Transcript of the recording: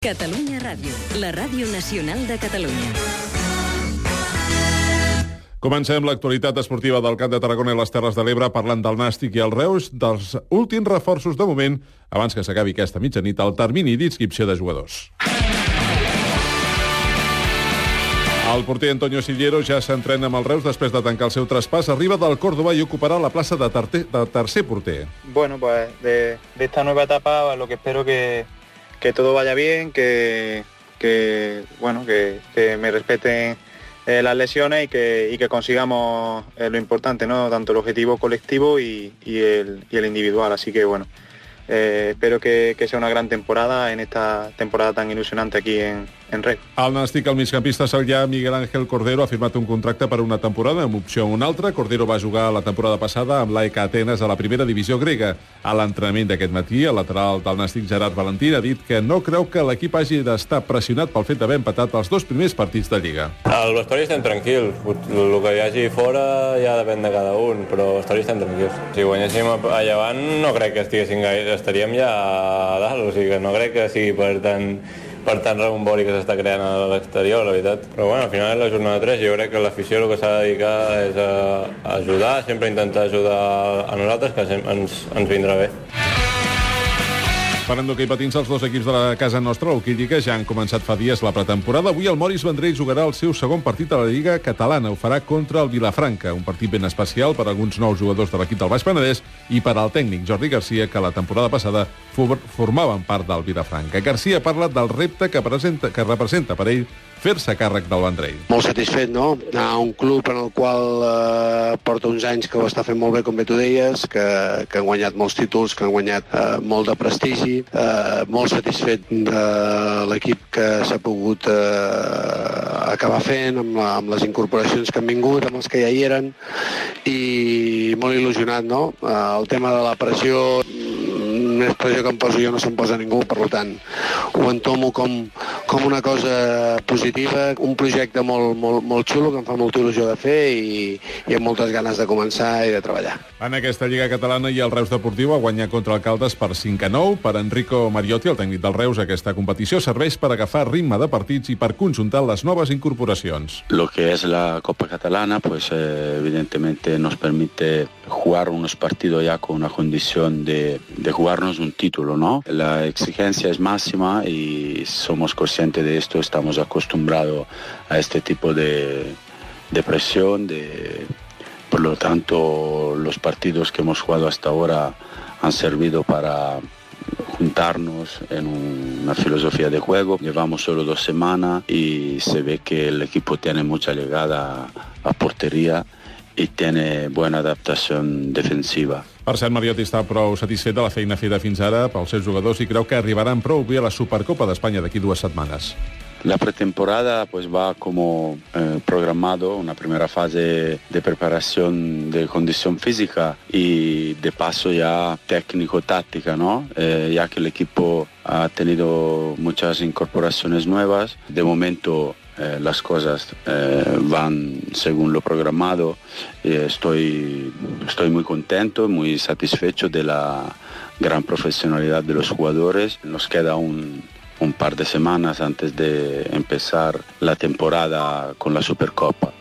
Catalunya Ràdio, la ràdio nacional de Catalunya. Comencem l'actualitat esportiva del Camp de Tarragona i les Terres de l'Ebre parlant del Nàstic i el Reus dels últims reforços de moment abans que s'acabi aquesta mitjanit el termini d'inscripció de jugadors. El porter Antonio Sillero ja s'entrena amb el Reus després de tancar el seu traspàs. Arriba del Córdoba i ocuparà la plaça de, tercer, de tercer porter. Bueno, pues de, de esta nueva etapa lo que espero que, que todo vaya bien, que, que bueno, que, que me respeten eh, las lesiones y que, y que consigamos eh, lo importante, ¿no? Tanto el objetivo colectivo y, y, el, y el individual. Así que bueno, eh, espero que, que sea una gran temporada en esta temporada tan ilusionante aquí en, en Rec. Al Nàstic, el migcampista sarrià Miguel Ángel Cordero ha firmat un contracte per una temporada amb opció a una altra. Cordero va jugar la temporada passada amb l'AEK Atenes a la primera divisió grega. A l'entrenament d'aquest matí, el lateral del Nàstic Gerard Valentín ha dit que no creu que l'equip hagi d'estar pressionat pel fet d'haver empatat els dos primers partits de Lliga. Al vestuari estem tranquils. El que hi hagi fora ja depèn de cada un, però al vestuari estem tranquils. Si guanyéssim a Llevant no crec que estiguéssim gaire, estaríem ja a dalt, o sigui que no crec que sigui per tant per tant rebombori que s'està creant a l'exterior, la veritat. Però bueno, al final és la jornada 3 jo crec que l'afició el que s'ha de dedicar és a ajudar, sempre intentar ajudar a nosaltres, que ens, ens vindrà bé. Parlant d'hoquei patins, els dos equips de la casa nostra, l'Uquíllica, ja han començat fa dies la pretemporada. Avui el Moris Vendrell jugarà el seu segon partit a la Lliga Catalana. Ho farà contra el Vilafranca, un partit ben especial per a alguns nous jugadors de l'equip del Baix Penedès i per al tècnic Jordi Garcia, que la temporada passada formaven part del Vilafranca. Garcia parla del repte que, presenta, que representa per ell fer-se càrrec del Vendrell. Molt satisfet, no? A un club en el qual eh, porta uns anys que ho està fent molt bé, com bé tu deies, que, que han guanyat molts títols, que han guanyat eh, molt de prestigi, eh, molt satisfet de l'equip que s'ha pogut eh, acabar fent, amb, la, amb les incorporacions que han vingut, amb els que ja hi eren, i molt il·lusionat, no? Eh, el tema de la pressió més pressió que em poso jo no se'n posa ningú, per tant, ho entomo com, com una cosa positiva, un projecte molt, molt, molt xulo que em fa molta il·lusió de fer i, i amb moltes ganes de començar i de treballar. En aquesta Lliga Catalana i el Reus Deportiu ha guanyat contra el Caldes per 5 a 9. Per Enrico Mariotti, el tècnic del Reus, aquesta competició serveix per agafar ritme de partits i per conjuntar les noves incorporacions. Lo que es la Copa Catalana, pues eh, evidentemente nos permite jugar unos partidos ya con una condición de, de jugarnos un título, ¿no? La exigencia es máxima y somos conscientes de esto, estamos acostumbrados a este tipo de, presión, de, por lo tanto los partidos que hemos jugado hasta ahora han servido para juntarnos en una filosofía de juego. Llevamos solo dos semanas y se ve que el equipo tiene mucha llegada a portería i tiene buena adaptación defensiva. Per cert, Mariotti està prou satisfet de la feina feta fins ara pels seus jugadors i creu que arribaran prou bé a la Supercopa d'Espanya d'aquí dues setmanes. La pretemporada pues va como eh, programado, una primera fase de preparación de condición física y de paso ya técnico-táctica, ¿no? Eh, ya que el equipo ha tenido muchas incorporaciones nuevas. De momento eh, las cosas eh, van según lo programado. Eh, estoy, estoy muy contento, muy satisfecho de la gran profesionalidad de los jugadores. Nos queda un, un par de semanas antes de empezar la temporada con la Supercopa.